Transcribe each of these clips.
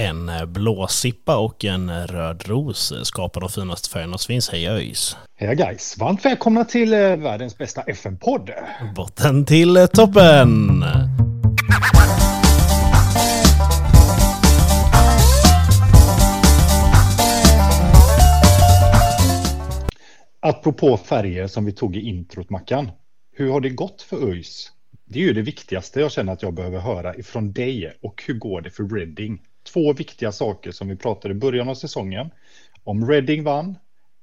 En blåsippa och en röd ros skapar de finaste färgerna som finns. Hej ÖIS! Hej guys! Varmt välkomna till eh, världens bästa FN-podd! Botten till toppen! Apropå färger som vi tog i introt Mackan. Hur har det gått för ÖIS? Det är ju det viktigaste jag känner att jag behöver höra ifrån dig. Och hur går det för Reading? Två viktiga saker som vi pratade i början av säsongen. Om Reading vann,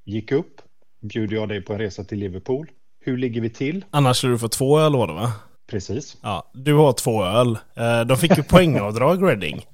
gick upp, bjuder jag dig på en resa till Liverpool. Hur ligger vi till? Annars skulle du få två öl var det va? Precis. Ja, du har två öl. Eh, de fick ju poängavdrag Reading.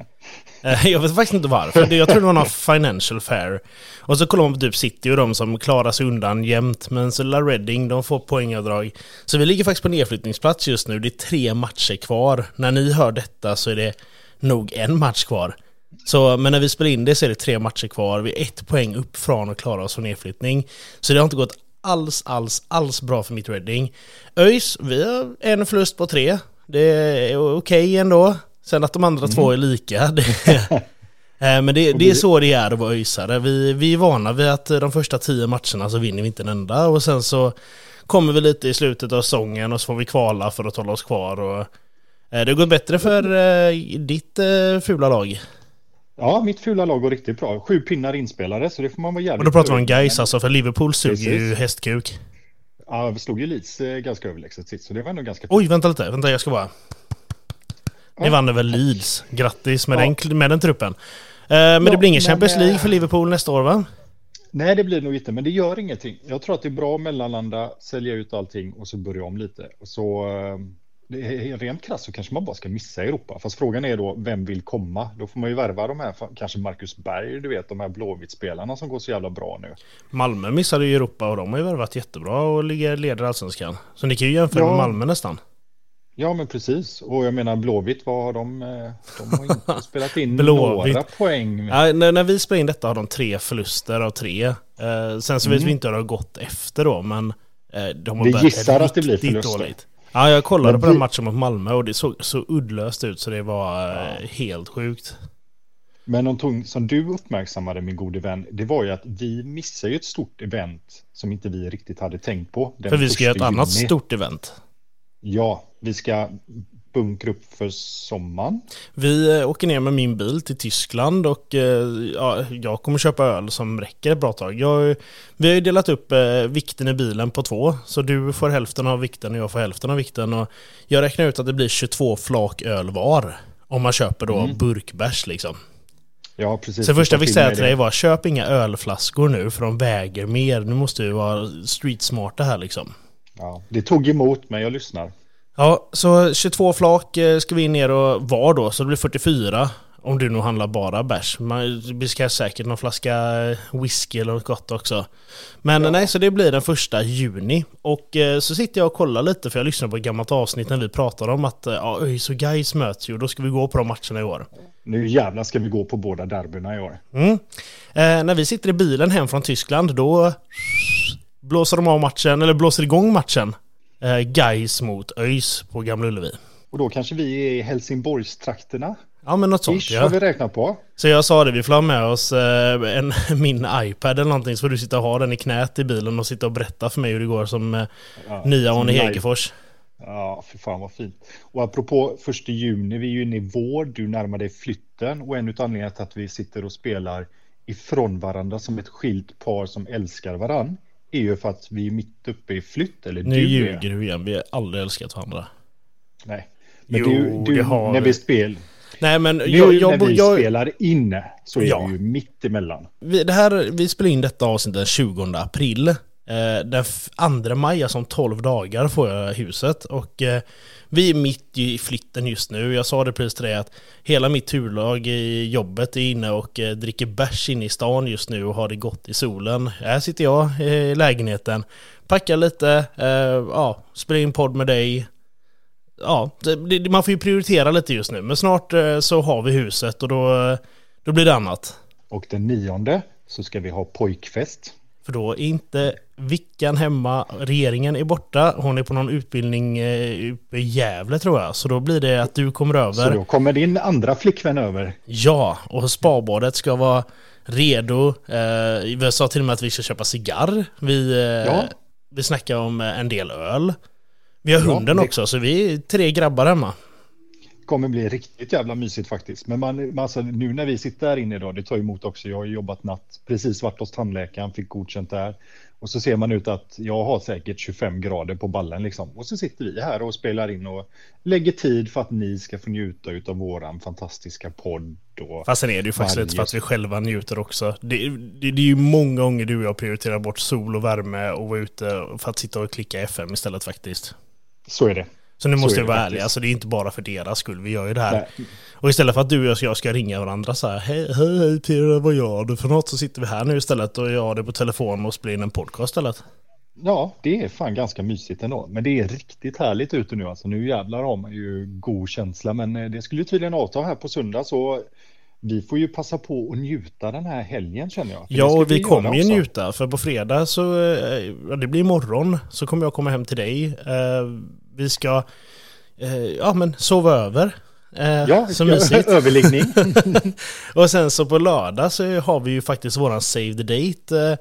Eh, jag vet faktiskt inte varför. Jag tror det var någon financial fair. Och så kollar man på typ City och de som klarar sig undan jämt. Men så lilla Reading, de får poängavdrag. Så vi ligger faktiskt på nedflyttningsplats just nu. Det är tre matcher kvar. När ni hör detta så är det nog en match kvar. Så, men när vi spelar in det så är det tre matcher kvar. Vi är ett poäng upp från att klara oss från nedflyttning. Så det har inte gått alls, alls, alls bra för mitt Reading. ÖIS, vi har en förlust på tre. Det är okej okay ändå. Sen att de andra mm. två är lika. Det, eh, men det, det, är så det är att vara ÖISare. Vi, vi är vana vid att de första tio matcherna så vinner vi inte en enda. Och sen så kommer vi lite i slutet av säsongen och så får vi kvala för att hålla oss kvar. Och, eh, det har gått bättre för eh, ditt fula lag. Ja, mitt fula lag går riktigt bra. Sju pinnar inspelade, så det får man vara jävligt Och då pratar man Gais alltså, för Liverpool suger ju hästkuk. Ja, vi slog ju Leeds ganska överlägset sitt, så det var ändå ganska... Oj, vänta lite, vänta jag ska bara... Ni vann över Leeds. Grattis med, ja. den, med den truppen. Eh, men ja, det blir ingen Champions League för Liverpool nästa år va? Nej, det blir nog inte, men det gör ingenting. Jag tror att det är bra att mellanlanda, sälja ut allting och så börja om lite. Så eh, det är rent krasst så kanske man bara ska missa Europa. Fast frågan är då, vem vill komma? Då får man ju värva de här, kanske Marcus Berg, du vet, de här Blåvitt-spelarna som går så jävla bra nu. Malmö missade ju Europa och de har ju värvat jättebra och ligger leder allsvenskan. Så ni kan ju jämföra ja. med Malmö nästan. Ja, men precis. Och jag menar Blåvitt, vad har de? Eh, de har inte spelat in några poäng. Ja, när, när vi spelar in detta har de tre förluster av tre. Eh, sen så mm. vet vi inte hur det har gått efter då, men eh, de har Vi gissar att det blir förluster. Dåligt. Ja, jag kollade men på vi... den matchen mot Malmö och det såg så uddlöst ut så det var eh, ja. helt sjukt. Men någonting som du uppmärksammade min gode vän, det var ju att vi missar ju ett stort event som inte vi riktigt hade tänkt på. För vi ska göra ett annat stort event. Ja, vi ska bunkra upp för sommaren. Vi eh, åker ner med min bil till Tyskland och eh, ja, jag kommer köpa öl som räcker ett bra tag. Jag, vi har ju delat upp eh, vikten i bilen på två, så du får hälften av vikten och jag får hälften av vikten. Och jag räknar ut att det blir 22 flak öl var om man köper då mm. burkbärs liksom. Ja, precis. Så första jag fick säga till dig var köp inga ölflaskor nu för de väger mer. Nu måste vi vara street smarta här liksom. Ja, det tog emot men jag lyssnar. Ja, så 22 flak eh, ska vi in ner och var då, så det blir 44. Om du nu handlar bara bärs. Vi ska säkert någon flaska whisky eller något gott också. Men ja. nej, så det blir den första juni. Och eh, så sitter jag och kollar lite, för jag lyssnade på ett gammalt avsnitt när vi pratade om att eh, ja, ÖIS och Gais möts ju, då ska vi gå på de matcherna i år. Nu jävlar ska vi gå på båda derbyna i år. Mm. Eh, när vi sitter i bilen hem från Tyskland, då blåser de av matchen, eller blåser igång matchen eh, Gais mot ÖIS på Gamla Ullevi. Och då kanske vi är i Helsingborgstrakterna? Ja men något sånt Ish, ja. har vi räknat på. Så jag sa det, vi får ha med oss eh, en, min iPad eller någonting så får du sitta och ha den i knät i bilen och sitta och berätta för mig hur det går som eh, ja, nya Arne Hegerfors. Ja, för fan vad fint. Och apropå första juni, vi är ju inne i vår, du närmar dig flytten och en av anledningarna till att vi sitter och spelar ifrån varandra som ett skilt par som älskar varandra är ju för att vi är mitt uppe i flytt. Eller nu du ljuger du igen, vi har aldrig älskat varandra. Nej. Men jo, du, du när vi spel... Nej men nu jag, jag, när vi jag, spelar inne så är ja. vi ju mitt emellan. Vi, det här, vi spelar in detta avsnitt den 20 april. Eh, den 2 maj, alltså om 12 dagar, får jag huset. Och eh, vi är mitt i flytten just nu. Jag sa det precis till dig att hela mitt turlag i jobbet är inne och eh, dricker bärs inne i stan just nu och har det gott i solen. Här sitter jag eh, i lägenheten, packar lite, eh, ja, spelar in podd med dig. Ja, det, man får ju prioritera lite just nu, men snart eh, så har vi huset och då, eh, då blir det annat. Och den nionde så ska vi ha pojkfest. För då är inte Vickan hemma, regeringen är borta, hon är på någon utbildning eh, uppe i Gävle tror jag. Så då blir det att du kommer över. Så då kommer din andra flickvän över. Ja, och spabadet ska vara redo. Eh, vi sa till och med att vi ska köpa cigarr. Vi, eh, Ja. vi snackar om en del öl. Vi har Ja, hunden det- också, så vi är tre grabbar hemma. Kommer bli riktigt jävla mysigt faktiskt. Men man, alltså, nu när vi sitter här inne idag, det tar emot också. Jag har jobbat natt, precis varit hos tandläkaren, fick godkänt där. Och så ser man ut att jag har säkert 25 grader på ballen liksom. Och så sitter vi här och spelar in och lägger tid för att ni ska få njuta av våran fantastiska podd. Och... Fast sen är det ju faktiskt lite för att vi själva njuter också. Det, det, det är ju många gånger du och jag prioriterar bort sol och värme och vara ute för att sitta och klicka FM istället faktiskt. Så är det. Så nu Så måste jag vara ärlig, alltså det är inte bara för deras skull vi gör ju det här. Nej. Och istället för att du och jag ska ringa varandra så här, hej, hej, hej Peter, vad gör du för något? Så sitter vi här nu istället och jag har det på telefon och spelar in en podcast istället. Ja, det är fan ganska mysigt ändå. Men det är riktigt härligt ute nu. Alltså nu jävlar har man ju god känsla. Men eh, det skulle ju tydligen avta här på söndag så vi får ju passa på att njuta den här helgen känner jag. För Ja, och vi göra kommer ju njuta, för på fredag så, eh, ja, det blir imorgon, så kommer jag komma hem till dig. Vi ska, eh, ja men sova över. Eh, Ja, så mysigt. överliggning. Och sen så på lördag så har vi ju faktiskt våran save the date.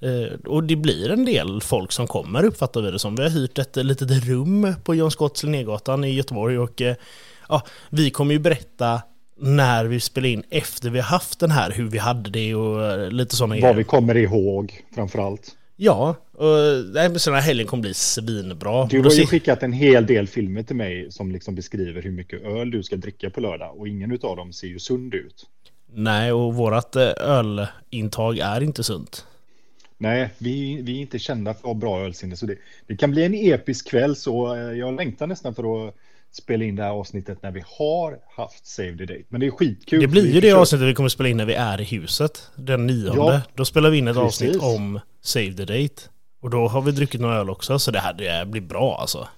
eh, eh, Och det blir en del folk som kommer uppfattar vi det som. Vi har hyrt ett litet rum på John Scotts Linnégatan i Göteborg och eh, ja, vi kommer ju berätta när vi spelar in efter vi har haft den här, hur vi hade det och eh, lite sådana Vad vi kommer ihåg framför allt. Ja, och nej, men här helgen kommer bli svinbra. Du har ju skikkat en hel del filmer till mig som liksom beskriver hur mycket öl du ska dricka på lördag och ingen av dem ser ju sund ut. Nej, och vårat eh, ölintag är inte sunt. Nej, vi, vi är inte kända för bra ölsinne så det, det kan bli en episk kväll så eh, jag längtar nästan för att spela in det här avsnittet när vi har haft Save the Date. Men det är skitkul. Det blir ju det försöker- avsnittet vi kommer spela in när vi är i huset. Den nionde. Ja, då spelar vi in ett precis. avsnitt om Save the Date. Och då har vi druckit några öl också, så det här det blir bra alltså.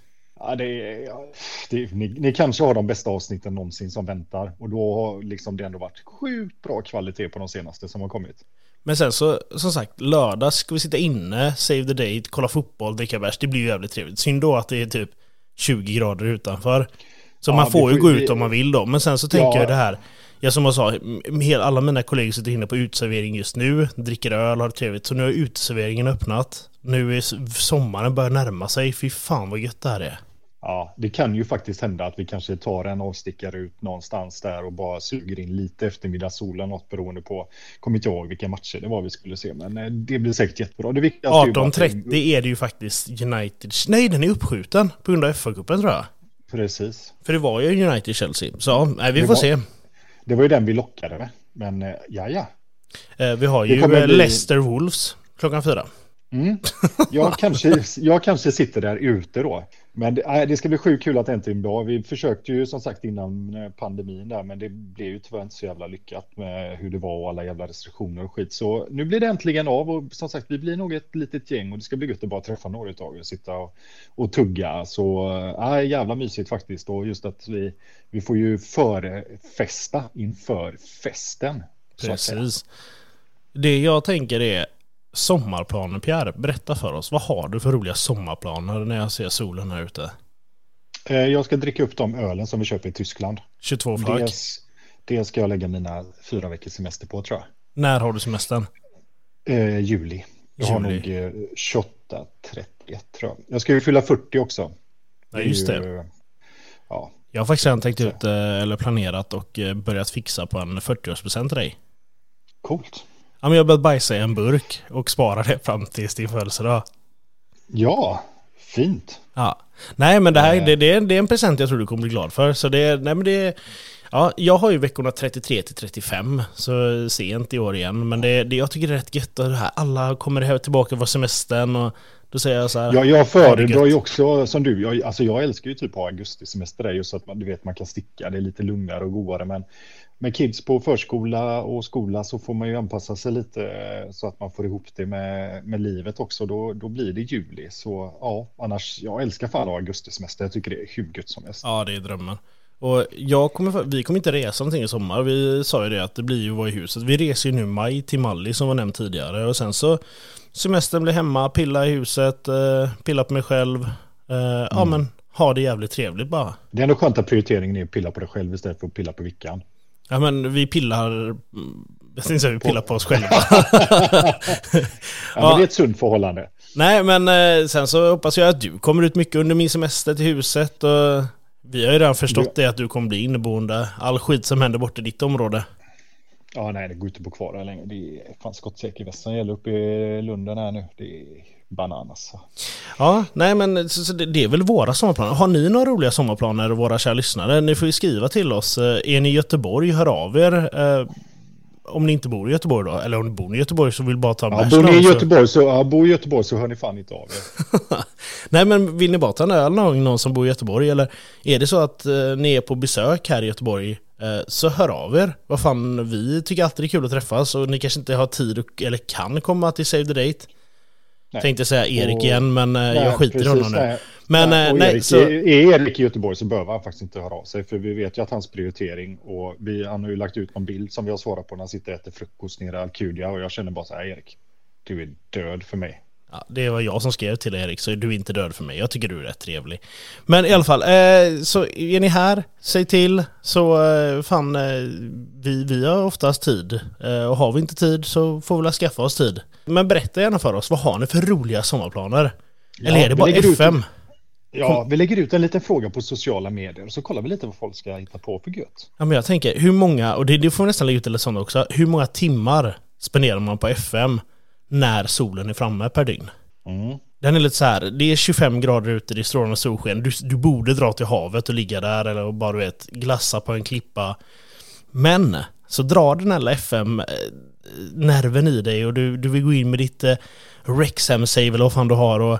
Ja, det är, ja, det, ni, ni kanske har de bästa avsnitten någonsin som väntar och då har liksom det ändå varit sjukt bra kvalitet på de senaste som har kommit. Men sen så, som sagt, lördag ska vi sitta inne, save the date, kolla fotboll, dricka bärs. Det blir ju jävligt trevligt. Synd då att det är typ 20 grader utanför. Så Ja, man får ju gå ut om man vill då. Men sen så tänker Ja. jag det här, jag som jag sa, alla mina kollegor sitter inne på uteservering just nu, dricker öl, har det trevligt. Så nu har uteserveringen öppnat. Nu är sommaren börjar närma sig. Fy fan vad gött det här är. Ja, det kan ju faktiskt hända att vi kanske tar en avstickare ut någonstans där och bara suger in lite eftermiddagssol eller något beroende på, kommer inte ihåg vilka matcher det var vi skulle se, men eh, det blir säkert jättebra. Det viktigaste är ju bara att det- 18.30 är det ju faktiskt United. Nej, den är uppskjuten på grund av FA-cupen tror jag. Precis. För det var ju United-Chelsea. Så ja, nej, vi Det får var- se. Det var ju den vi lockade med, men eh, ja, ja. Eh, Vi har ju eh, bli- Leicester Wolves klockan fyra. Mm. Jag, kanske, jag kanske sitter där ute då. Men det, det ska bli sjukt kul att äntligen bra. Vi försökte ju som sagt innan eh, pandemin där, men det blev ju tyvärr inte så jävla lyckat med hur det var och alla jävla restriktioner och skit. Så nu blir det äntligen av och som sagt, vi blir nog ett litet gäng och det ska bli gött att bara träffa några utav er och sitta och, och tugga. Så eh, äh, jävla mysigt faktiskt och just att vi, vi får ju förfesta inför festen. Precis. Det jag tänker är sommarplaner Pierre, berätta för oss. Vad har du för roliga sommarplaner när jag ser solen här ute? Eh, Jag ska dricka upp de ölen som vi köper i Tyskland. 22 frank. Dels, dels ska jag lägga mina fyra veckors semester på tror jag. När har du semestern? Eh, juli. Jag har nog eh, 28, 31 tror jag. Jag ska ju fylla 40 också. Ja, just ju, det. eh, Ja, Jag har faktiskt redan tänkt ut, eh, eller planerat och börjat fixa på en 40-årspresent till dig. coolt. Ja, men jag börjat bajsa i en burk och spara det fram till din födelsedag. Ja, fint. Ja. Nej men det här Eh. det, det, är, det är en present jag tror du kommer bli glad för. Så det, nej men det, ja, jag har ju veckorna 33 till 35, så sent i år igen. Men det, det, jag tycker det är rätt gött att det här, alla kommer här tillbaka på semestern och då säger jag så här. Ja, jag föredrar ju också som du. Jag, alltså jag älskar ju typ att ha augustisemester där just så att man, du vet, man kan sticka. Det är lite lugnare och godare. Men med kids på förskola och skola så får man ju anpassa sig lite eh, så att man får ihop det med, med livet också. Då, då blir det juli. Så ja, annars, jag älskar fan augustisemester. Jag tycker det är hur gött som helst. Ja, det är drömmen. Och jag kommer, vi kommer inte resa någonting i sommar. Vi sa ju det att det blir ju vara i huset. Vi reser ju nu maj till Malli som var nämnt tidigare. Och sen så semestern blir hemma, pilla i huset, eh, pilla på mig själv. Eh, Ja Mm. men ha det jävligt trevligt bara. Det är ändå skönt att prioriteringen är att pilla på dig själv istället för att pilla på vickan. Ja men vi pillar, jag tänkte säga vi pillar på oss själva. Ja, Men det är ett sunt förhållande. Nej men eh, sen så hoppas jag att du kommer ut mycket under min semester till huset och vi har ju redan förstått det att du kommer bli inneboende. All skit som händer borta i ditt område. Ja, nej, det går inte på kvar här längre. Det är fan skottsäker västen gäller uppe i Lunden här nu. Det är bananas. Ja, nej men så, så det, det är väl våra sommarplaner. Har ni några roliga sommarplaner, våra kära lyssnare? Ni får ju skriva till oss. Eh, Är ni i Göteborg, hör av er. Eh, om ni inte bor i Göteborg då, eller om ni bor i Göteborg så vill bara ta en Ja, bärs bor ni i Göteborg så, ja, bor i Göteborg så hör ni fan inte av er. Nej men vill ni bara ta en öl någon någon som bor i Göteborg eller är det så att eh, ni är på besök här i Göteborg eh, så hör av er. Vad fan, vi tycker alltid det är kul att träffas och ni kanske inte har tid och, eller kan komma till Save the Date. Nej. Tänkte säga Erik Och- igen men eh, Nej, jag skiter i honom nu. nej. Men Nej, eh, nej, Erik, så... är Erik i Göteborg så behöver han faktiskt inte höra av sig. För vi vet ju att hans prioritering och vi, han har ju lagt ut någon bild som vi har svarat på när han sitter och äter frukost nere i Alcudia. Och jag känner bara så här, Erik, du är död för mig. Ja, det var jag som skrev till Erik, så du är inte död för mig. Jag tycker du är rätt trevlig. Men i alla fall, eh, så är ni här, säg till. Så eh, fan, eh, vi, vi har oftast tid. Eh, och har vi inte tid så får vi väl skaffa oss tid. Men berätta gärna för oss, vad har ni för roliga sommarplaner? Eller Ja, är det bara lägger ut- FM? Ja, vi lägger ut en liten fråga på sociala medier och så kollar vi lite vad folk ska hitta på för gött. Ja, men jag tänker, hur många, och det, det får vi nästan lägga ut eller sånt också, hur många timmar spenderar man på FM när solen är framme per dygn? Mm. Den är lite så här, det är 25 grader ute, det är strålande solsken. Du, du borde dra till havet och ligga där eller bara du vet, glassa på en klippa. Men så drar den här FM-nerven i dig och du, du vill gå in med ditt eh, Rexham save eller vad fan du har och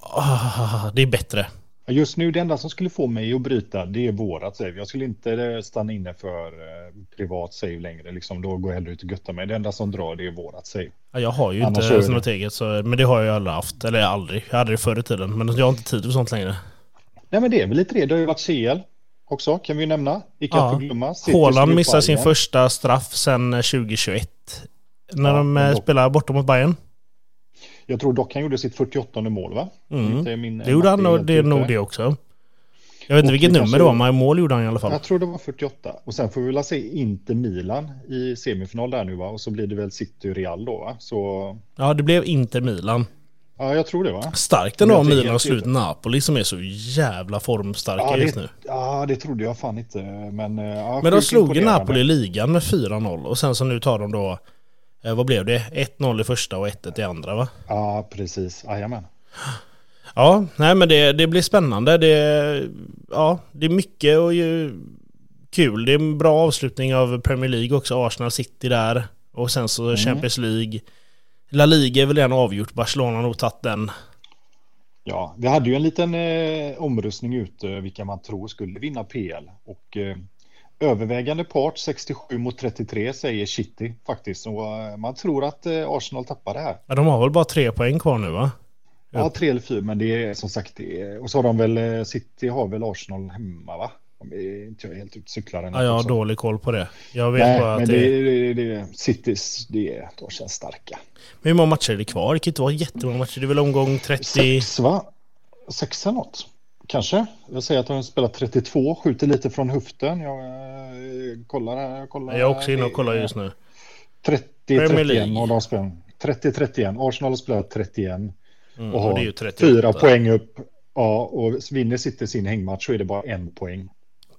ah, det är bättre. Just nu, det enda som skulle få mig att bryta, det är vårat save. Jag skulle inte eh, stanna inne för eh, privat save längre. Liksom, då går jag hellre ut och göttar mig. Det enda som drar, det är vårat save. Ja, jag har ju Annars inte något eget, så, men det har jag ju aldrig haft. Eller aldrig, jag hade det förr i tiden. Men jag har inte tid för sånt längre. Nej, men det är väl lite det. Det har ju varit CL också, kan vi ju nämna. Icke Ja. att. City Haaland missar sin första straff sedan 2021. När Ja, de eh, spelar borta mot Bayern. Jag tror dock han gjorde sitt 48 mål, va? Mm. Det gjorde han och det är nog det också. Jag vet inte vilket nummer det var, men mål gjorde han i alla fall. Jag tror det var 48. Och sen får vi väl se Inter Milan i semifinal där nu va? Och så blir det väl City Real då va? Så Ja, det blev Inter Milan. ja, jag tror det va? Starkt ändå om Milan slår ut Napoli som är så jävla formstarka Ja just det, nu. ja, det trodde jag fan inte. Men, eh, ja, Men de slog ju. Napoli i ligan med 4-0 och sen så nu tar de då, eh, vad blev det? 1-0 i första och 1-1 i andra va? Ja, precis. Jajamän. Ja, nej men det, det blir spännande. Det, ja, det är mycket och ju kul. Det är en bra avslutning av Premier League också. Arsenal City där. Och sen så Mm. Champions League. La Liga är väl redan avgjort. Barcelona har nog tagit den. Ja, vi hade ju en liten eh, omröstning ute vilka man tror skulle vinna PL. Och eh, övervägande part, 67 mot 33, säger City faktiskt. Och eh, man tror att eh, Arsenal tappar det här. Ja, de har väl bara tre poäng kvar nu va? Ja, tre eller fyra, men det är som sagt det Och så har de väl, eh, City har väl Arsenal hemma va? Är inte jag är helt ute cyklar Ja, jag har också. dålig koll på det. Jag vet Nej, bara att men det... det, det, det, Citys, det, är- de känns starka. Men hur många matcher är det kvar? Det kan inte vara jättemånga matcher. Det är väl omgång 30... Sex va? Sex eller något. Kanske. Jag säger att de spelar 32, skjuter lite från höften. Jag eh, kollar här. Jag, kollar Jag är också inne och kollar just nu. 30-31 League. har de spelat. 30-31. Arsenal har spelat 31 Mm, och har ju 38. fyra poäng upp. Ja, och vinner City sin hängmatch så är det bara en poäng.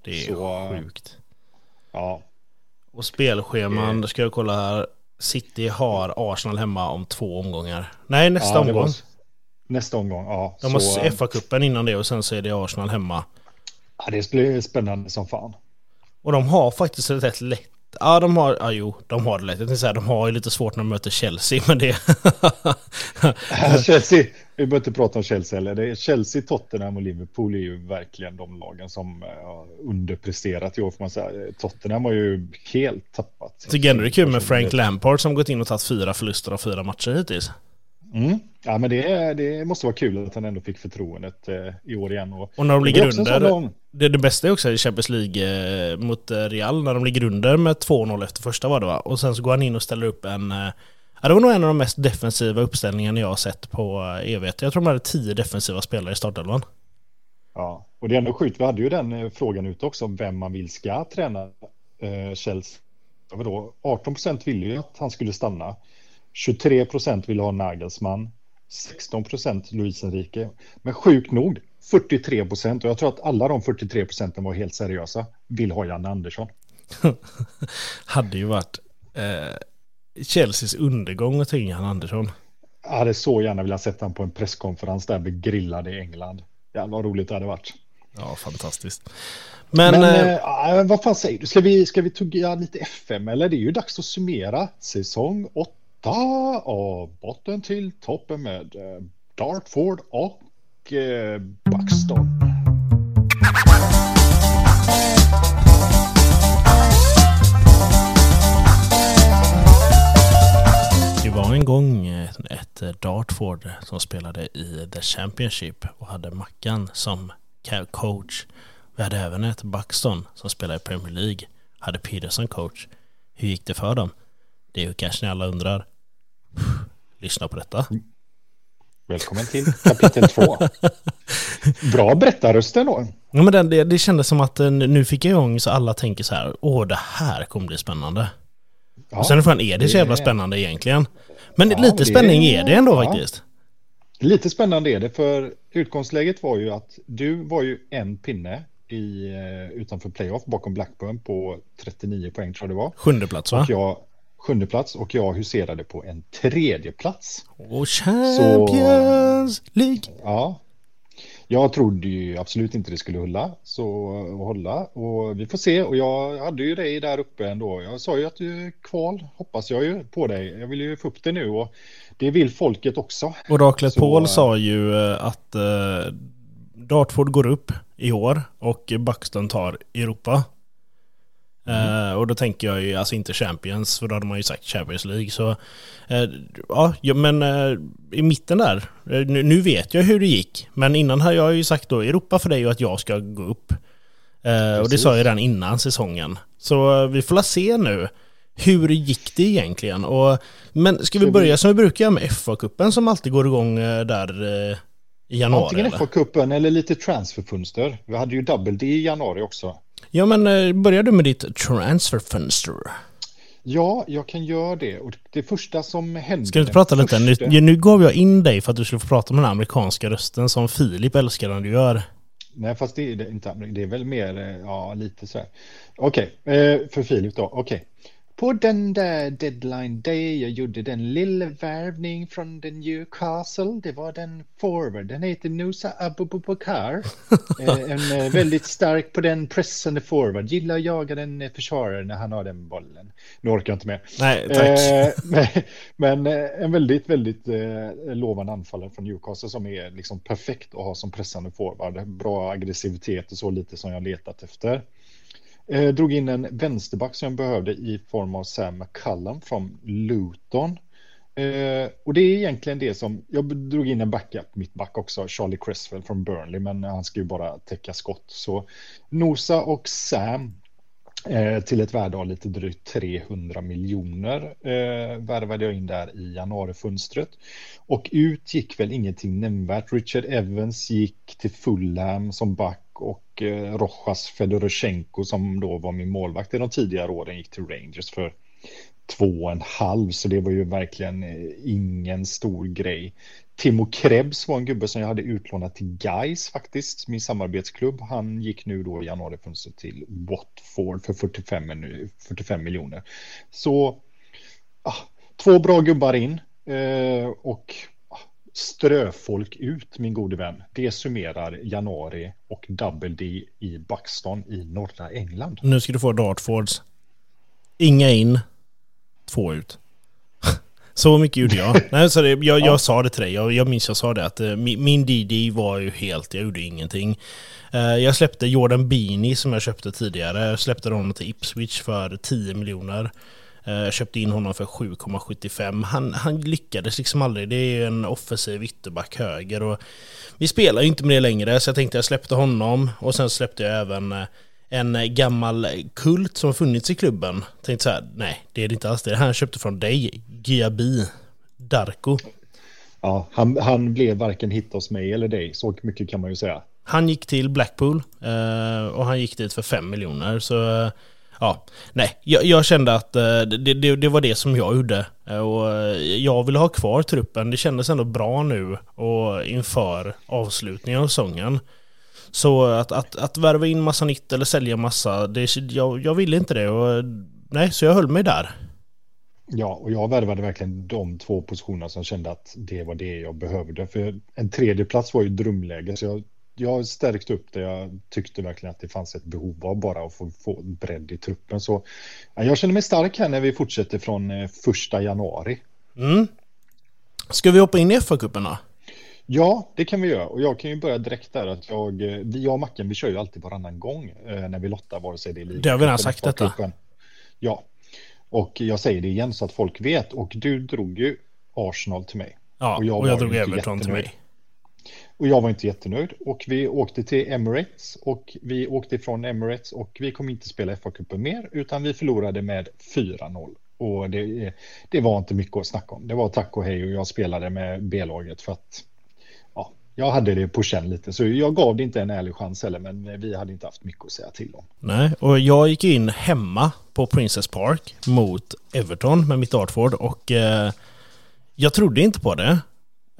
Det är Så- sjukt. Ja, Och spelscheman, Eh. då ska jag kolla här. City har Arsenal hemma om två omgångar. Nej, nästa ja, omgång. Nästa omgång, ja. De har Så, eh, FA-cupen innan det och sen så är det Arsenal hemma. ja, det blir spännande som fan. Och de har faktiskt ett rätt lätt... Ja, de har... Ja, jo, de har det lätt. Jag säga, de har ju lite svårt när de möter Chelsea, men det... Chelsea, vi behöver inte prata om Chelsea heller. Det är Chelsea, Tottenham och Liverpool är ju verkligen de lagen som eh, har underpresterat i år får man säga. Tottenham har ju helt tappat. Jag tycker ändå det är kul med Frank Lampard som gått in och tagit fyra förluster av fyra matcher hittills. Mm. Ja, men det, är- det måste vara kul att han ändå fick förtroendet eh, i år igen. Och, Och när de är ligger under... lång- Det, det bästa är också i Champions League eh, mot eh, Real när de ligger under med 2-0 efter första var det va? Och sen så går han in och ställer upp en... Eh, Ja, det var nog en av de mest defensiva uppställningarna jag har sett på evighet. Jag tror de hade tio defensiva spelare i startelvan. Ja, och det är ändå sjukt. Vi hade ju den eh, frågan ute också om vem man vill ska träna eh, Chelsea. Vadå? 18 procent ville ju att han skulle stanna. 23 procent ville ha Nagelsmann. 16 procent Luis Enrique. Men sjukt nog 43 procent, och jag tror att alla de 43 procenten var helt seriösa, vill ha Janne Andersson. hade ju varit eh, Chelseas undergång att ta in Janne Andersson. Jag hade så gärna velat sätta honom på en presskonferens där vi grillade i England. Jävlar vad roligt det hade varit. Ja, fantastiskt. Men, Men äh, äh, vad fan säger du? Ska vi, ska vi tugga lite FM eller? Det är ju dags att summera säsong 8 av botten till toppen med eh, Dartford och eh, Buxton. Det var en gång eh, ett Dartford som spelade i The Championship och hade Mackan som coach. Vi hade även ett Buxton som spelade i Premier League. Hade Peterson coach. Hur gick det för dem? Det är ju kanske ni alla undrar. Lyssna på detta. Välkommen till kapitel två. Bra berättarröster då. Ja, men det, det, det kändes som att eh, nu fick jag igång så alla tänker så här. Åh, det här kommer bli spännande. Ja, och sen frågan, är det så jävla spännande egentligen? Men ja, lite spänning är det ändå ja. faktiskt. Lite spännande är det, för utgångsläget var ju att du var ju en pinne i, eh, utanför playoff bakom Blackburn på 39 poäng tror jag det var. Sjunde plats va? Och jag, sjunde plats och jag huserade på en tredje plats. Och Champions League. Ja, jag trodde ju absolut inte det skulle hålla, så hålla och vi får se och jag hade ju dig där uppe ändå. Jag sa ju att du kval, hoppas jag ju på dig. Jag vill ju få upp det nu och det vill folket också. Oraklet så... Paul sa ju eh, att uh, Dartford går upp i år och Buxton tar Europa. Mm. Uh, och då tänker jag ju alltså inte Champions, för då hade man ju sagt Champions League. Så uh, ja, men uh, i mitten där, nu, nu, vet jag hur det gick. Men innan har jag ju sagt då Europa för dig och att jag ska gå upp. och det sa jag redan innan säsongen. Så vi får la se nu. Hur gick det egentligen? Och, men ska vi börja som vi brukar med FA-cupen som alltid går igång där i januari? Antingen FA-cupen eller lite transferfönster. Vi hade ju Double D i januari också. Ja, men eh, börjar du med ditt transferfönster? Ja, jag kan göra det. Och det första som hände... Ska du inte prata lite? Första... Nu, nu gav jag in dig för att du skulle få prata med den amerikanska rösten som Filip älskar när du gör. Nej, fast det är inte Det är väl mer, eh, ja, lite så här. Okej, okay. Eh, för Filip då. Okej. Okay. På den där deadline day jag gjorde den lilla värvning från den Newcastle. Det var den forward. Den heter Nusa Abubakar. Eh, en eh, väldigt stark på den pressande forward. Gillar att jaga den eh, försvararen när han har den bollen. Nu orkar jag inte mer. Nej, tack. men, men en väldigt, väldigt lovande anfallare från Newcastle som är liksom perfekt att ha som pressande forward. Bra aggressivitet och så lite som jag letat efter. Eh, drog in en vänsterback som jag behövde i form av Sam McCallum från Luton. Eh, och det är egentligen det som, jag drog in en backup, mittback också, Charlie Cresswell från Burnley, men han ska ju bara täcka skott. Så Nosa och Sam eh, till ett värde av lite drygt 300 miljoner eh, värvade jag in där i januarifönstret. Och ut gick väl ingenting nämnvärt. Richard Evans gick till Fulham som back och eh, Rojas Fedoroshenko som då var min målvakt i de tidigare åren gick till Rangers för två och en halv så det var ju verkligen eh, ingen stor grej. Timo Krebs var en gubbe som jag hade utlånat till Guys faktiskt, min samarbetsklubb. Han gick nu då i januarifönstret till Watford för 45, 45 miljoner. Så ah, två bra gubbar in eh, och ströfolk ut, min gode vän. Det summerar januari och Double D i Buxton i norra England. Nu ska du få Dartfords. Inga in, två ut. Så mycket gjorde jag. Nej, så det, jag, jag ja. sa det till dig, jag, jag minns jag sa det att uh, min, min DD var ju helt, jag gjorde ingenting. Uh, jag släppte Jordan Beanie som jag köpte tidigare, jag släppte honom till Ipswich för 10 miljoner. Jag eh, köpte in honom för 7,75. Han, han lyckades liksom aldrig. Det är en offensiv ytterback höger och vi spelar ju inte med det längre så jag tänkte jag släppte honom och sen släppte jag även eh, en gammal kult som funnits i klubben. Tänkte så här, nej det är det inte alls det. Han köpte från dig, Giabi, Darko. Ja, han, han blev varken hit hos mig eller dig, så mycket kan man ju säga. Han gick till Blackpool eh, och han gick dit för 5 miljoner. Så ja, nej, jag, jag kände att eh, det, det, det, var det som jag gjorde. Eh, och eh, jag ville ha kvar truppen. Det kändes ändå bra nu och inför avslutningen av säsongen. Så att, att, att värva in massa nytt eller sälja massa, det, jag, jag ville inte det. Och, nej, så jag höll mig där. Ja, och jag värvade verkligen de två positionerna som kände att det var det jag behövde. För en tredje plats var ju drömläge, så jag, jag stärkte upp det. Jag tyckte verkligen att det fanns ett behov av bara att få, få bredd i truppen. Så ja, jag känner mig stark här när vi fortsätter från eh, första januari. Mm. Ska vi hoppa in i FA-cupen då? Ja, det kan vi göra. Och jag kan ju börja direkt där att jag, eh, vi, jag och Macken, vi kör ju alltid varannan gång eh, när vi lottar, vare sig det är ligan. Det har vi redan sagt detta. Ja, och jag säger det igen så att folk vet. Och du drog ju Arsenal till mig. Ja, och jag, och jag drog Everton till mig. Och jag var inte jättenöjd. Och vi åkte till Emirates och vi åkte ifrån Emirates och vi kommer inte spela FA-cupen mer utan vi förlorade med 4-0. Och det, det var inte mycket att snacka om. Det var tack och hej och jag spelade med B-laget för att jag hade det på känn lite, så jag gav det inte en ärlig chans heller, men vi hade inte haft mycket att säga till om. Nej, och jag gick in hemma på Princess Park mot Everton med mitt Artford och eh, jag trodde inte på det.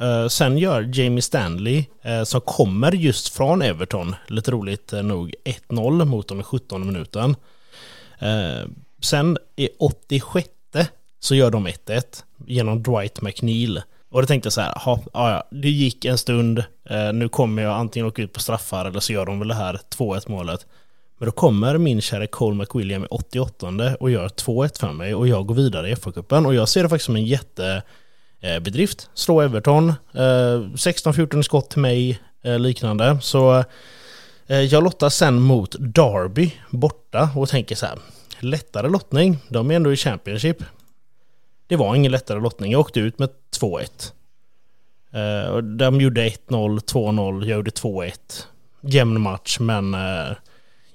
Eh, sen gör Jamie Stanley, eh, som kommer just från Everton, lite roligt eh, nog, 1-0 mot dem i 17 minuten. Sen i 86 så gör de 1-1 genom Dwight McNeil. Och då tänkte jag så här, ja, ja, det gick en stund, nu kommer jag antingen åka ut på straffar eller så gör de väl det här 2-1 målet. Men då kommer min kära Cole McWilliam i 88 och gör 2-1 för mig och jag går vidare i FA-cupen och jag ser det faktiskt som en jätte... Eh, bedrift, Slå Everton, eh, 16-14 skott till mig, eh, liknande. Så jag lottar sen mot Derby borta och tänker så här, lättare lottning, de är ändå i Championship. Det var ingen lättare lottning. Jag åkte ut med 2-1. De gjorde 1-0, 2-0, jag gjorde 2-1. Jämn match, men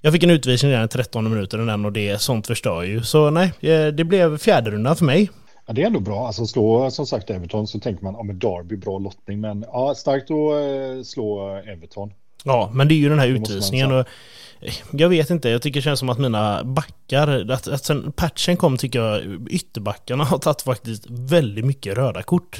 jag fick en utvisning i 13 minuter och det, sånt förstör ju. Så nej, det blev fjärde rundan för mig. Ja, det är ändå bra. Alltså slå som sagt Everton så tänker man, ja men Derby, bra lottning. Men ja, starkt att slå Everton. Ja, men det är ju den här utvisningen. Och jag vet inte, jag tycker det känns som att mina backar, att, att sen patchen kom tycker jag ytterbackarna har tagit faktiskt väldigt mycket röda kort.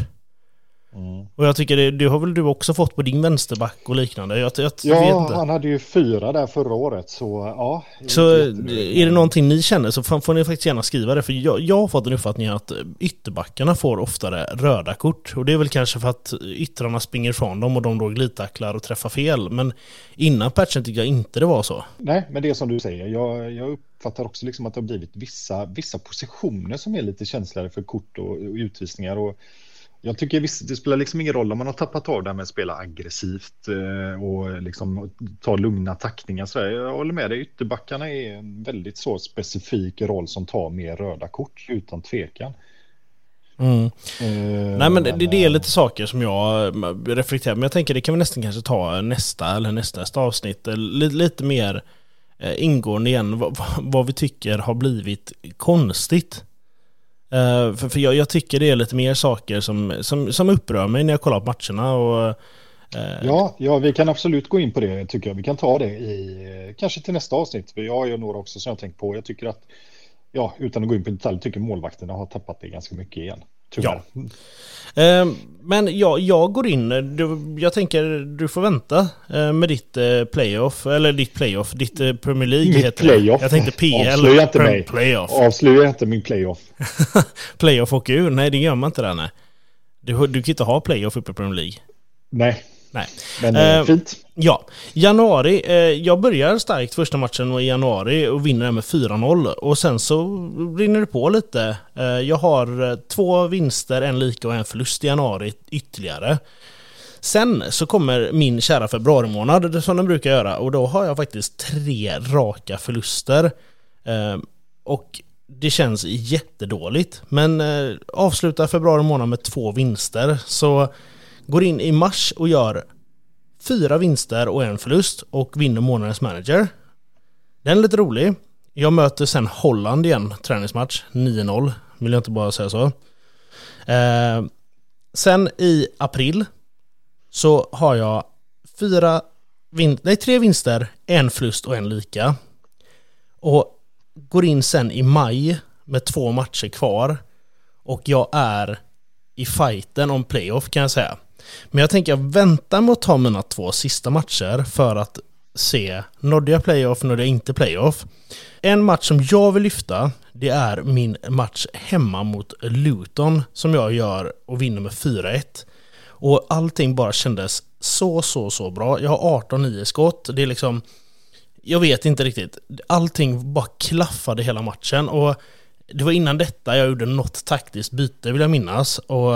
Mm. Och jag tycker det, det har väl du också fått på din vänsterback och liknande? Jag, jag ja, han hade ju fyra där förra året så ja. Så är det någonting ni känner så får ni faktiskt gärna skriva det för jag, jag har fått en uppfattning att ytterbackarna får oftare röda kort och det är väl kanske för att yttrarna springer ifrån dem och de då glidtacklar och träffar fel men innan patchen tycker jag inte det var så. Nej, men det är som du säger, jag, jag uppfattar också liksom att det har blivit vissa, vissa positioner som är lite känsligare för kort och, och utvisningar och jag tycker visst, det spelar liksom ingen roll om man har tappat av det här med att spela aggressivt eh, och liksom ta lugna tackningar. Så jag håller med dig, ytterbackarna är en väldigt så specifik roll som tar mer röda kort utan tvekan. Mm. Uh, Nej men det, det, är lite saker som jag reflekterar men jag tänker det kan vi nästan kanske ta nästa eller nästa, nästa avsnitt lite, lite mer ingående igen vad, vad vi tycker har blivit konstigt Uh, för, för jag, jag, tycker det är lite mer saker som, som, som upprör mig när jag kollar på matcherna. Och, uh... ja, ja, vi kan absolut gå in på det tycker jag. Vi kan ta det i eh, kanske till nästa avsnitt. För jag har ju några också som jag tänkt på. Jag tycker att, ja, utan att gå in på detalj, tycker målvakterna har tappat det ganska mycket igen. Tyvärr. Ja. Ehm, men ja, jag går in, du, jag tänker du får vänta eh, med ditt eh, playoff, eller ditt playoff, ditt eh, Premier League Mitt heter playoff. Jag tänkte PL. Avslöja inte mig. Playoff. Avslöja inte min playoff. playoff åker ur? Nej, det gör man inte där nej. Du, du kan inte ha playoff uppe i Premier League. Nej. Nej. Men eh, fint. Ja, januari. Eh, jag börjar starkt första matchen i januari och vinner med 4-0. Och sen så rinner det på lite. Eh, jag har eh, två vinster, en lika och en förlust i januari ytterligare. Sen så kommer min kära februari månad som den brukar göra och då har jag faktiskt tre raka förluster. Eh, och det känns jättedåligt. Men eh, avslutar februari månad med två vinster. Så går in i mars och gör fyra vinster och en förlust och vinner månadens manager. Den är lite rolig. Jag möter sen Holland igen, träningsmatch, 9-0. Vill jag inte bara säga så. Eh, sen i april så har jag fyra vin nej, tre vinster, en förlust och en lika. Och går in sen i maj med två matcher kvar. Och jag är i fighten om playoff kan jag säga. Men jag tänker jag väntar med att ta mina två sista matcher för att se, nådde jag playoff, nådde jag inte playoff. En match som jag vill lyfta, det är min match hemma mot Luton som jag gör och vinner med 4-1. Och allting bara kändes så, så, så bra. Jag har 18-9 skott. Det är liksom... Jag vet inte riktigt. Allting bara klaffade hela matchen. Och det var innan detta jag gjorde något taktiskt byte vill jag minnas. Och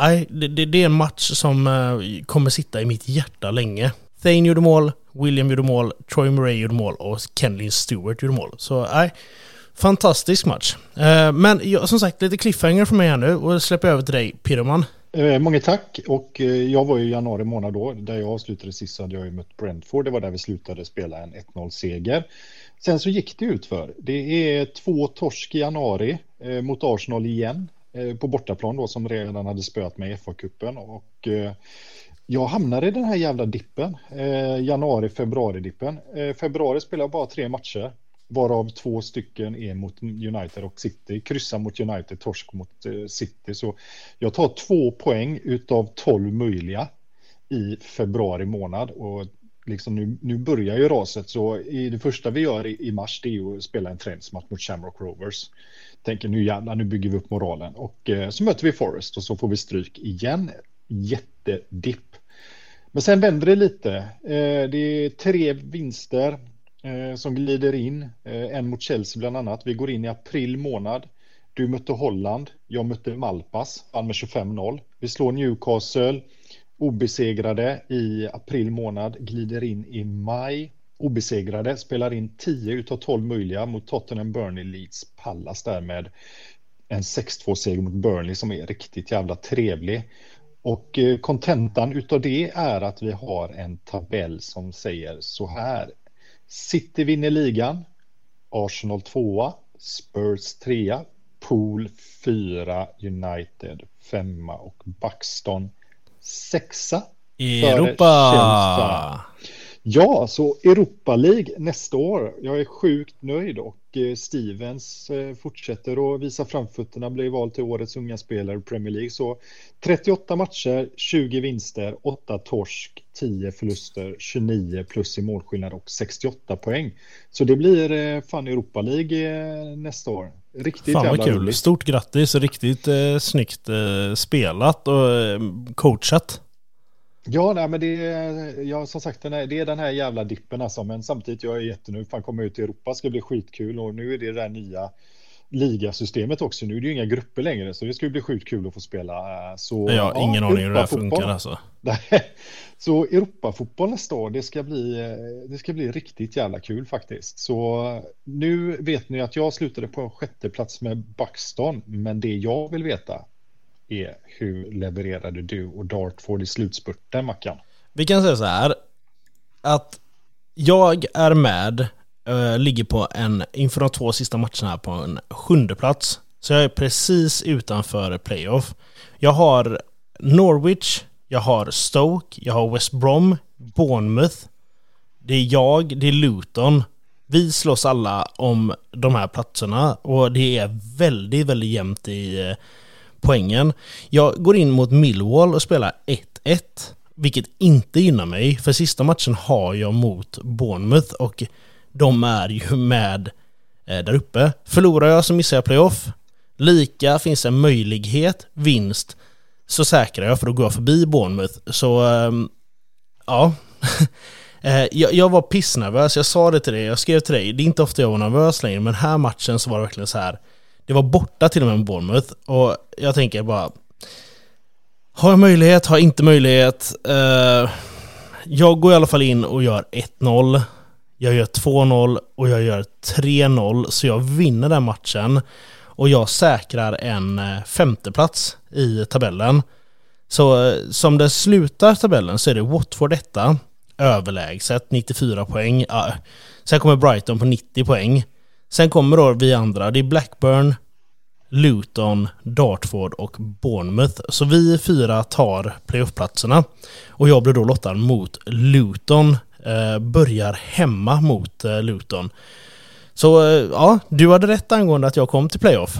nej, det, det, är en match som eh, kommer sitta i mitt hjärta länge. Thane gjorde mål, William gjorde mål, Troy Murray gjorde mål och Kenlin Stewart gjorde mål. Så nej, fantastisk match. Eh, men som sagt, lite cliffhanger för mig här nu och släpper över till dig, Pirman. Eh, många tack. Och jag var ju i januari månad då, där jag avslutade sist så hade jag ju mött Brentford. Det var där vi slutade spela en 1-0-seger. Sen så gick det ut för. Det är två torsk i januari eh, mot Arsenal igen Eh, på bortaplan då som redan hade spöat mig i FA-cupen. Och eh, jag hamnade i den här jävla dippen, eh, januari-februari-dippen. februari spelar jag bara tre matcher varav två stycken är mot United och City. Kryssa mot United, torsk mot City. Så jag tar två poäng utav tolv möjliga i februari månad. Och liksom nu, nu börjar ju raset, så i det första vi gör i, i mars det är ju att spela en träningsmatch mot Shamrock Rovers. Tänker nu jävlar, nu bygger vi upp moralen. Och eh, så möter vi Forest och så får vi stryk igen. Jättedipp. Men sen vänder det lite. Eh, det är tre vinster eh, som glider in. Eh, en mot Chelsea bland annat. Vi går in i april månad. Du mötte Holland. Jag mötte Malpas. Vann med 25-0. Vi slår Newcastle. Obesegrade i april månad. Glider in i maj. Obesegrade. Spelar in 10 utav 12 möjliga mot Tottenham, Burnley, Leeds, Pallas därmed. En 6-2-seger mot Burnley som är riktigt jävla trevlig. Och eh, kontentan utav det är att vi har en tabell som säger så här. City vinner ligan. Arsenal tvåa. Spurs trea. Pool fyra. United femma och Buxton sexa. Europa! Ja, så Europa League nästa år. Jag är sjukt nöjd och eh, Stevens eh, fortsätter att visa framfötterna, blir vald till årets unga spelare i Premier League. Så 38 matcher, 20 vinster, 8 torsk, 10 förluster, 29 plus i målskillnad och 68 poäng. Så det blir eh, fan Europa League nästa år. Riktigt Fan vad kul. Roligt. Stort grattis. Riktigt eh, snyggt eh, spelat och eh, coachat. Ja, nej, men det är, ja, som sagt, det är den här jävla dippen alltså, men samtidigt jag är jättenöjd, fan komma ut i Europa ska bli skitkul och nu är det det där nya ligasystemet också, nu är det ju inga grupper längre så det ska bli sjukt kul att få spela. Så, jag har ja, ingen aning hur det här funkar alltså. så Europafotboll nästa år, det ska, bli, det ska bli riktigt jävla kul faktiskt. Så nu vet ni att jag slutade på sjätte plats med Buxton, men det jag vill veta är hur levererade du och Dartford i slutspurten, Mackan? Vi kan säga så här, att jag är med, äh, ligger på en, inför de två sista matcherna på en sjunde plats. Så jag är precis utanför playoff. Jag har Norwich, jag har Stoke, jag har West Brom, Bournemouth. Det är jag, det är Luton. Vi slåss alla om de här platserna och det är väldigt, väldigt jämnt i eh, poängen. Jag går in mot Millwall och spelar 1-1, vilket inte gynnar mig, för sista matchen har jag mot Bournemouth och de är ju med eh, där uppe. Förlorar jag så missar jag playoff. Lika finns en möjlighet, vinst, så säkrar jag för då går jag förbi Bournemouth. Så, ehm, ja. Eh, jag, jag, var pissnervös, jag sa det till dig, jag skrev till dig, det är inte ofta jag var nervös längre, men här matchen så var det verkligen så här det var borta till och med med Bournemouth och jag tänker bara Har jag möjlighet? Har jag inte möjlighet? Uh, jag går i alla fall in och gör 1-0 Jag gör 2-0 och jag gör 3-0 så jag vinner den matchen och jag säkrar en eh, femteplats i tabellen. Så eh, som det slutar tabellen så är det Watford detta överlägset 94 poäng. Sen kommer Brighton på 90 poäng. Sen kommer då vi andra, det är Blackburn, Luton, Dartford och Bournemouth. Så vi fyra tar playoffplatserna. Och jag blir då lottad mot Luton. Eh, börjar hemma mot eh, Luton. Så eh, ja, du hade rätt angående att jag kom till playoff.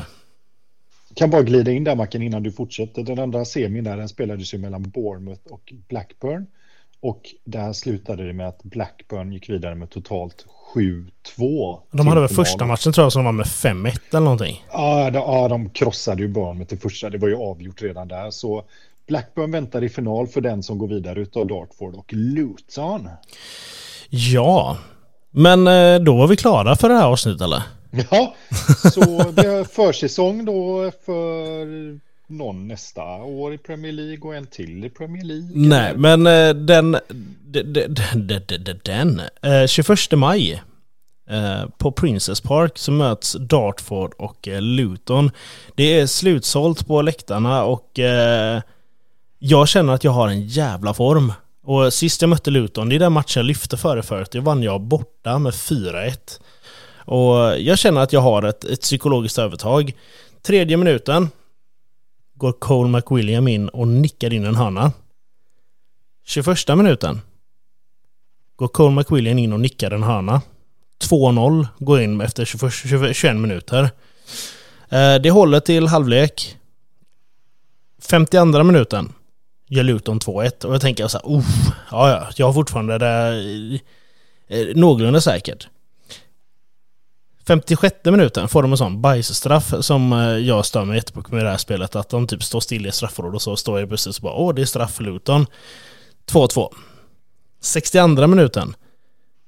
Kan bara glida in där Macken innan du fortsätter. Den andra semin där den spelades ju mellan Bournemouth och Blackburn. Och där slutade det med att Blackburn gick vidare med totalt 7-2. De hade väl första matchen tror jag som var med 5-1 eller någonting. Ja, de, ja, de krossade ju Bournemouth i första. Det var ju avgjort redan där. Så Blackburn väntar i final för den som går vidare utav Dartford och Luton. Ja, men eh, då var vi klara för det här avsnittet eller? Ja, så vi har försäsong då för någon nästa år i Premier League och en till i Premier League. Nej, men den, den, den, den, den 21 maj på Princess Park så möts Dartford och Luton. Det är slutsålt på läktarna och jag känner att jag har en jävla form. Och sist jag mötte Luton, det är den matchen jag lyfte före förut, det vann jag borta med 4-1. Och jag känner att jag har ett, ett psykologiskt övertag. Tredje minuten går Cole McWilliam in och nickar in en hörna. 21 minuten går Cole McWilliam in och nickar en hörna. 2-0 går in efter 21, 21 minuter. Eh, det håller till halvlek. 52 minuten gör Luton 2-1 och jag tänker så här, ja ja, jag har fortfarande det eh, eh, någorlunda säkert. 56 minuten får de en sån bajsstraff som eh, jag stör mig jättemycket med det här spelet. Att de typ står still i straffområdet och så står jag precis och bara åh det är straff för Luton. 2-2. 62 minuten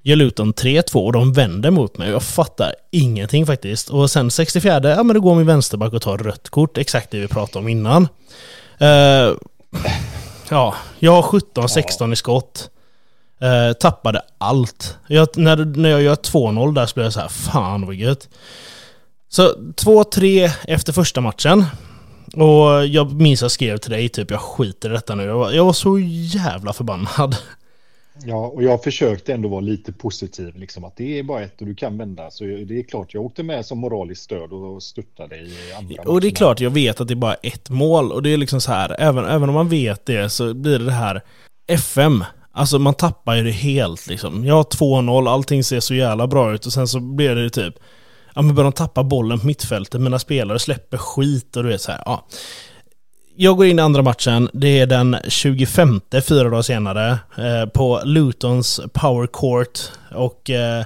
gör Luton 3-2 och de vänder mot mig. Jag fattar ingenting faktiskt. Och sen 64, ja men då går min vänsterback och tar rött kort. Exakt det vi pratade om innan. Uh, ja, jag har 17-16 i skott. Eh, tappade allt. Jag, när, när jag gör 2-0 där så blir jag så här, fan vad gött. Så 2-3 efter första matchen. Och jag minns jag skrev till dig typ, jag skiter i detta nu. Jag var, jag var så jävla förbannad. Ja, och jag försökte ändå vara lite positiv, liksom att det är bara ett och du kan vända. Så det är klart, jag åkte med som moraliskt stöd och stöttade i andra Och det är klart, jag vet att det är bara ett mål. Och det är liksom så här, även, även om man vet det så blir det det här FM. Alltså man tappar ju det helt liksom. Jag har 2-0, allting ser så jävla bra ut och sen så blir det typ Ja men börjar de tappa bollen på mittfältet, mina spelare släpper skit och du vet så här, ja jag går in i andra matchen. Det är den 25, fyra dagar senare, eh, på Lutons Power Court. Och eh,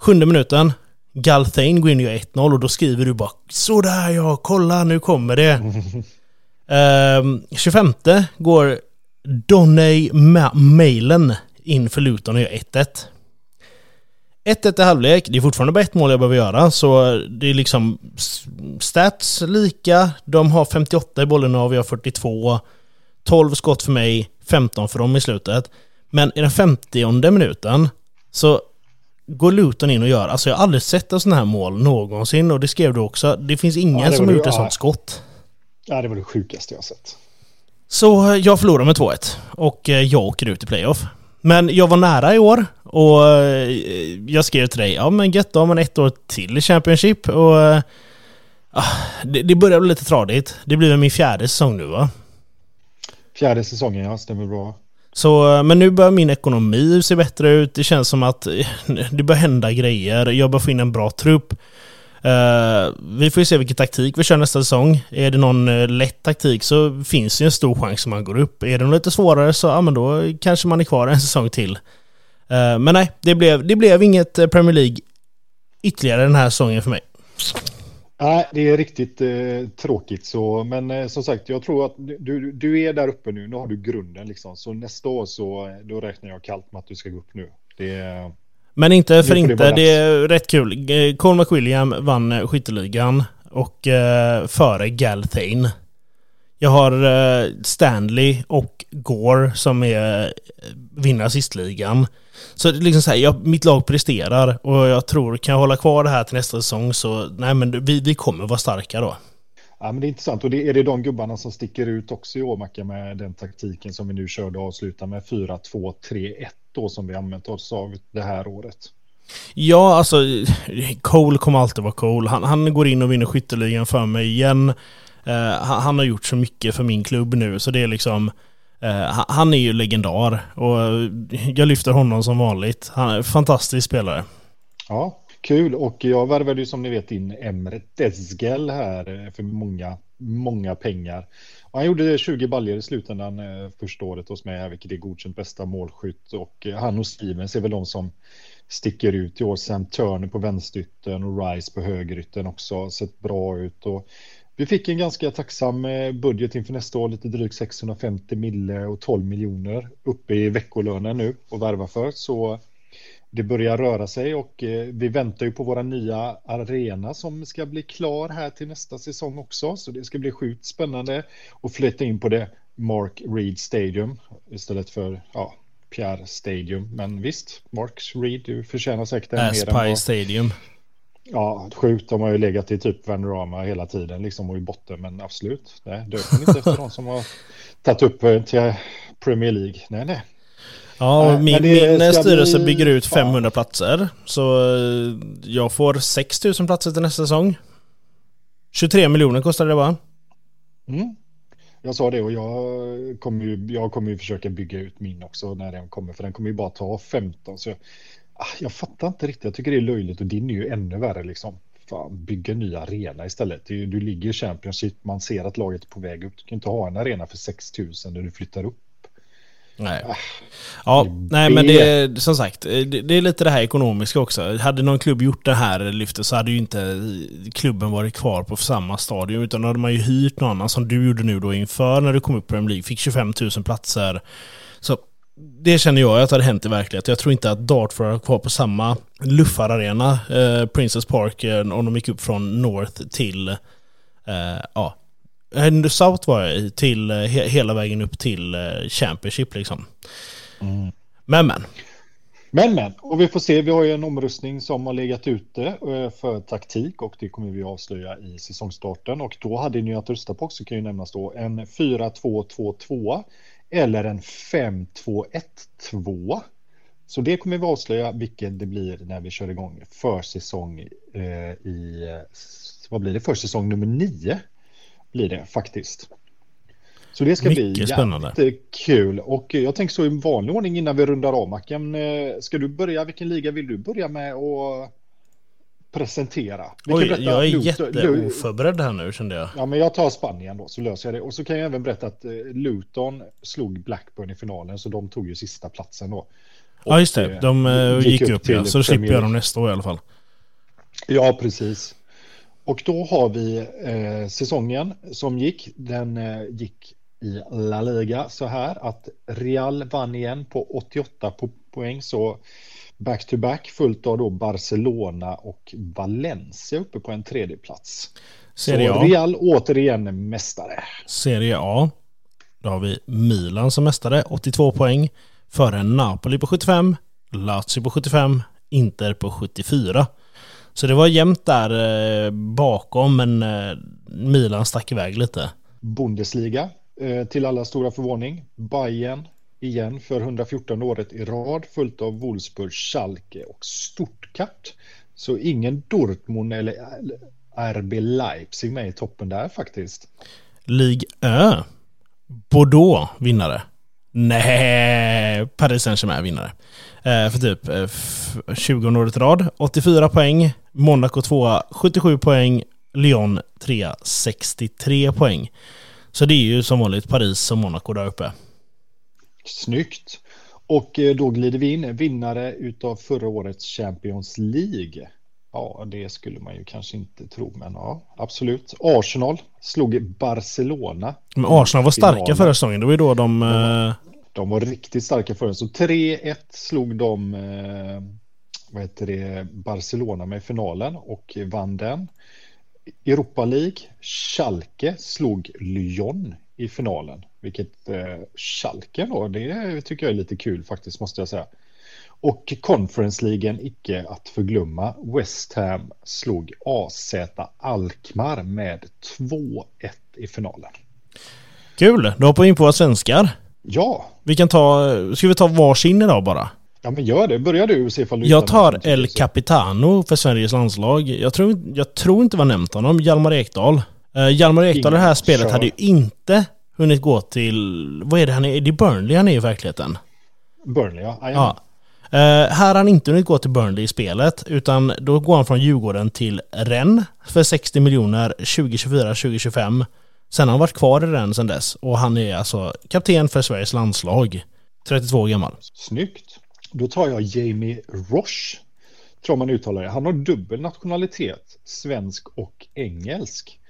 sjunde minuten, Galthane går in och gör 1-0 och då skriver du bara Sådär ja, kolla nu kommer det. eh, 25 går Donney Mailen in för Luton och gör 1-1. 1-1 i halvlek, det är fortfarande bara ett mål jag behöver göra, så det är liksom stats lika. De har 58 i bollen och vi har 42. 12 skott för mig, 15 för dem i slutet. Men i den 50 minuten så går Luton in och gör, alltså jag har aldrig sett en sån här mål någonsin och det skrev du också. Det finns ingen ja, det som har gjort ett sånt skott. Ja, det var det sjukaste jag har sett. Så jag förlorar med 2-1 och eh, jag åker ut i playoff. Men jag var nära i år och eh, jag skrev till dig, ja men gött, då har man ett år till i Championship och äh, det, det börjar bli lite tradigt. Det blir väl min fjärde säsong nu va? Fjärde säsongen, ja, stämmer bra. Så, men nu börjar min ekonomi se bättre ut. Det känns som att det börjar hända grejer. Jag börjar få in en bra trupp. Uh, vi får ju se vilken taktik vi kör nästa säsong. Är det någon uh, lätt taktik så finns det ju en stor chans att man går upp. Är det något lite svårare så ja, men då kanske man är kvar en säsong till. Uh, men nej, det blev, det blev inget Premier League ytterligare den här säsongen för mig. Nej, det är riktigt eh, tråkigt så, men eh, som sagt, jag tror att du, du är där uppe nu, nu har du grunden liksom, så nästa år så då räknar jag kallt med att du ska gå upp nu. Det, men inte för inte, det, det är rätt kul. Colin McWilliam vann eh, skytteligan och eh, före Galthane. Jag har eh, Stanley och Gore som är eh, vinner assistligan. Så liksom så här, jag, mitt lag presterar och jag tror, kan jag hålla kvar det här till nästa säsong så nej men vi, vi kommer vara starka då. Ja, men det är intressant och det är det de gubbarna som sticker ut också i år, Macka, med den taktiken som vi nu körde och avslutar med 4-2-3-1 då som vi använt oss av det här året. Ja, alltså Cole kommer alltid vara Cole. Han, han går in och vinner skytteligan för mig igen. Uh, han, han, har gjort så mycket för min klubb nu, så det är liksom... Uh, han är ju legendar och jag lyfter honom som vanligt. Han är en fantastisk spelare. Ja, kul. Och jag värvade ju som ni vet in Emre Desgel här för många, många pengar. Han gjorde 20 baljor i slutändan eh, första året hos mig, vilket är godkänt bästa målskytt. Och eh, han och Stevens är väl de som sticker ut i år. Sam Turner på vänsterytten och Rice på högerytten också sett bra ut. Och vi fick en ganska tacksam eh, budget inför nästa år, lite drygt 650 mille och 12 miljoner uppe i veckolönen nu och värva för. Så det börjar röra sig och eh, vi väntar ju på våra nya arena som ska bli klar här till nästa säsong också. Så det ska bli sjukt spännande att flytta in på det Mark Reed Stadium istället för ja, Pierre Stadium. Men visst, Mark Reed, du förtjänar säkert en mer än vad... Stadium. Ja, sjukt. De har ju legat i typ Vanorama hela tiden liksom och i botten. Men absolut, nej, döp inte efter de som har tagit upp eh, till Premier League. Nej, nej. Ja, min, min styrelse bli... bygger ut 500 ja. platser. Så eh, jag får 6000 platser till nästa säsong. 23 miljoner kostar det va? Mm. Jag sa det och jag kommer, ju, jag kommer ju försöka bygga ut min också när den kommer. För den kommer ju bara ta 15. Så jag, ah, jag fattar inte riktigt. Jag tycker det är löjligt och din är ju ännu värre liksom. Fan, bygga en ny arena istället. Du, du ligger i Championship, man ser att laget är på väg upp. Du kan inte ha en arena för 6000 när du flyttar upp. Nej. Ah, ja, nej men det är som sagt, det, det, är lite det här ekonomiska också. Hade någon klubb gjort det här lyftet så hade ju inte klubben varit kvar på samma stadium utan då hade man ju hyrt någon annan som du gjorde nu då inför när du kom upp på Premier League. Fick 25 000 platser. Så det känner jag att hade hänt i verkligheten. Jag tror inte att Dartford är kvar på samma luffararena, eh, Princess Park, eh, om de gick upp från North till eh, ja, Eh, South var jag i, till, eh, he, hela vägen upp till eh, Championship liksom. Mm. Men men. Men men, och vi får se, vi har ju en omröstning som har legat ute för taktik och det kommer vi avslöja i säsongstarten och då hade ni att rösta på också kan ju nämnas då en 4-2-2-2 eller en 5-2-1-2. Så det kommer vi avslöja vilket det blir när vi kör igång försäsong eh, i, vad blir det, försäsong nummer 9 blir det faktiskt. Så det ska Mycket bli spännande. jättekul. Och jag tänker så i vanlig ordning innan vi rundar av Mackan. Eh, ska du börja, vilken liga vill du börja med att presentera? Oj, jag är jätteoförberedd här nu kände jag. Ja, men jag tar Spanien då så löser jag det. Och så kan jag även berätta att eh, Luton slog Blackburn i finalen så de tog ju sista platsen då. Och ja, just det. De eh, gick, gick upp, upp ja. Så slipper jag dem nästa år i alla fall. Ja, precis. Och då har vi eh, säsongen som gick. Den eh, gick i La Liga så här att Real vann igen på 88 po poäng. Så back to back fullt av då Barcelona och Valencia uppe på en tredje plats. Serie så A. Real återigen mästare. Serie A. Då har vi Milan som mästare, 82 poäng. Före Napoli på 75, Lazio på 75, Inter på 74. Så det var jämnt där eh, bakom, men eh, Milan stack iväg lite. Bundesliga, eh, till alla stora förvåning. Bayern igen för 114 året i rad, följt av Wolfsburg, Schalke och Stuttgart. Så ingen Dortmund eller RB Leipzig med i toppen där faktiskt. Ligue Ö. Bordeaux vinnare. Nej, Paris Saint-Germain vinnare. Eh, för typ eh, 20 året i rad. 84 poäng. Monaco 2 77 poäng. Lyon 3 63 poäng. Så det är ju som vanligt Paris och Monaco där uppe. Snyggt. Och eh, då glider vi in vinnare utav förra årets Champions League. Ja, det skulle man ju kanske inte tro, men ja, absolut. Arsenal slog Barcelona. Men Arsenal var starka förra säsongen, det var ju då de... Ja. Eh, de var riktigt starka förra, så 3-1 slog de eh, vad heter det, Barcelona med finalen och vann den. Europa League, Schalke slog Lyon i finalen, vilket eh, Schalke då, det tycker jag är lite kul faktiskt måste jag säga. Och Conference League, icke att förglömma, West Ham slog AZ Alkmaar med 2-1 i finalen. Kul, då hoppar vi in på våra svenskar. Ja. Vi kan ta, ska vi ta varsin idag bara? Ja men gör det, börja du se ifall du Jag tar El. Capitano för Sveriges landslag. Jag tror, jag tror inte vi har nämnt honom. Hjalmar Ekdal. Uh, Hjalmar Ekdal i det här spelet kör. hade ju inte hunnit gå till... Vad är det han är? Det är Burnley han är i verkligheten. Burnley ja. Ja. ja. Eh, här har han inte hunnit gå till Burnley i spelet, utan då går han från Djurgården till Rennes för 60 miljoner 2024-2025. Sen har han varit kvar i Rennes sen dess och han är alltså kapten för Sveriges landslag. 32 år gammal. Snyggt. Då tar jag Jamie Roche. Tror man uttalar det. Han har dubbel nationalitet. Svensk och engelsk.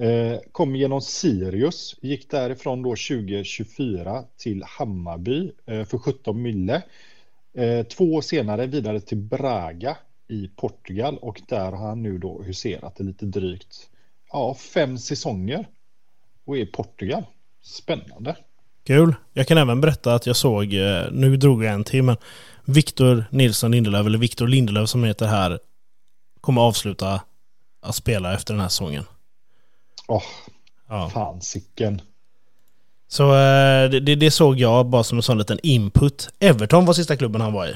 Eh, kom genom Sirius. Gick därifrån då 2024 till Hammarby eh, för 17 mille. Eh, två år senare vidare till Braga i Portugal och där har han nu då huserat i lite drygt ja, fem säsonger och är i Portugal. Spännande. Kul. Jag kan även berätta att jag såg, eh, nu drog jag en till, men Victor Nilsson Lindelöf, eller Victor Lindelöf som heter här, kommer avsluta att spela efter den här säsongen. Åh, Ja. fan sicken. Så eh, det, det- såg jag bara som en sån liten input. Everton var sista klubben han var i.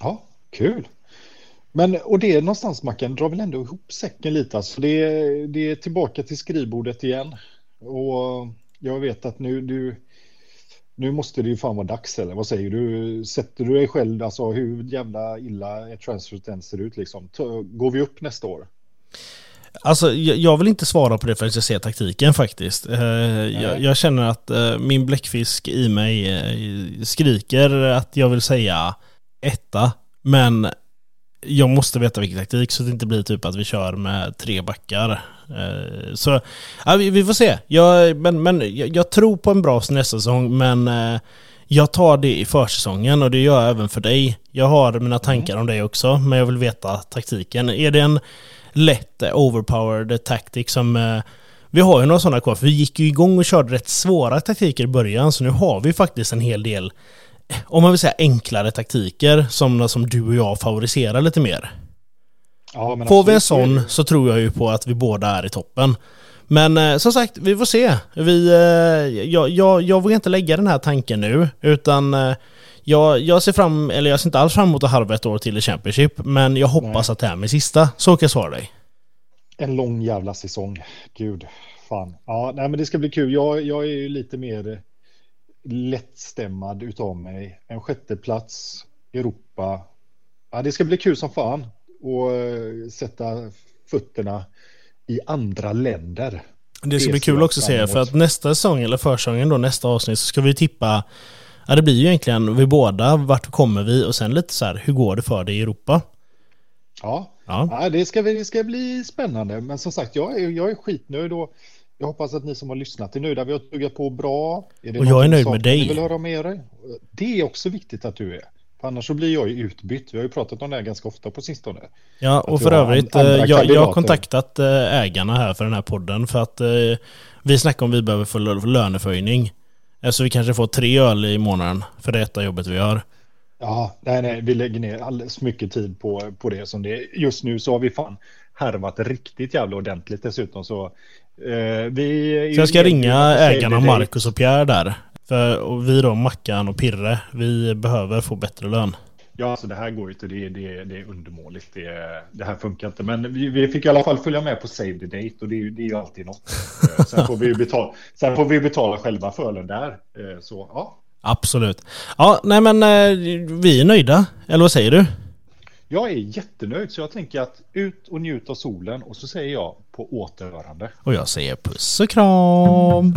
Ja, kul. Men och det är någonstans Mackan drar väl ändå ihop säcken lite. Alltså det, det är tillbaka till skrivbordet igen. Och jag vet att nu du nu måste det ju fan vara dags eller vad säger du? Sätter du dig själv, alltså hur jävla illa ett transfer ser ut liksom? Går vi upp nästa år? Alltså, jag, jag vill inte svara på det förrän jag ser taktiken faktiskt. Eh, jag, jag känner att eh, min bläckfisk i mig eh, skriker att jag vill säga etta, men jag måste veta vilken taktik så att det inte blir typ att vi kör med tre backar. Eh, så ja, vi, vi får se. Jag, men men jag, jag tror på en bra nästa säsong, men eh, jag tar det i försäsongen och det gör jag även för dig. Jag har mina tankar om det också, men jag vill veta taktiken. Är det en lätt eh, overpowered tactic som... Vi har ju några sådana kvar, för vi gick ju igång och körde rätt svåra taktiker i början, så nu har vi faktiskt en hel del, om man vill säga enklare taktiker, som, som du och jag favoriserar lite mer. Ja, men Får vi en sån så tror jag ju på att vi båda är i toppen. Men eh, som sagt, vi får se. Vi, eh, jag, jag, jag vågar inte lägga den här tanken nu, utan eh, jag, jag ser fram, eller jag ser inte alls fram emot att halva ett år till i Championship, men jag hoppas att det här är min sista. Så kan jag svara dig. En lång jävla säsong. Gud, fan. Ja, nej, men det ska bli kul. Jag, jag är ju lite mer lättstämmad utav mig. En sjätteplats, Europa. Ja, det ska bli kul som fan och eh, sätta fötterna i andra länder. Det ska Det bli kul också att se, för att nästa säsong, eller försäsongen då, nästa avsnitt, så ska vi tippa Ja det blir ju egentligen vi båda, vart kommer vi och sen lite så här, hur går det för dig i Europa? Ja, Ja, ja det, ska, det ska bli spännande. Men som sagt, jag är, jag är skitnöjd och jag hoppas att ni som har lyssnat är nöjda. Vi har tuggat på bra. Är det Och jag är nöjd med dig. Ni vill höra med er? Det är också viktigt att du är. För annars så blir jag ju utbytt. Vi har ju pratat om det här ganska ofta på sistone. ja och för övrigt, eh, jag, jag har kontaktat eh, ägarna här för den här podden för att eh, vi snackar om vi behöver få lö- löneförhöjning. Eh, Så vi kanske får tre öl i månaden för detta jobbet vi gör. Ja, nej, nej, vi lägger ner alldeles mycket tid på, på det som det är. Just nu så har vi fan härvat riktigt jävla ordentligt dessutom så vi... är Så jag ska ringa ägarna. Marcus och Pierre där. För, och vi då, Mackan och Pirre, vi behöver få bättre lön. Ja, alltså det här går ju inte. Det, är- det, det är undermåligt. Det, det här funkar inte. Men vi, vi fick i alla fall följa med på Save the Date och det är det är ju alltid något. Eh, Sen får vi betala, sen får vi betala själva för den där. Eh, Så ja, Absolut. Ja, nej men eh, vi är nöjda. Eller vad säger du? jag är jättenöjd så jag tänker att ut och njut av solen och så säger jag på återhörande. Och jag säger puss och kram.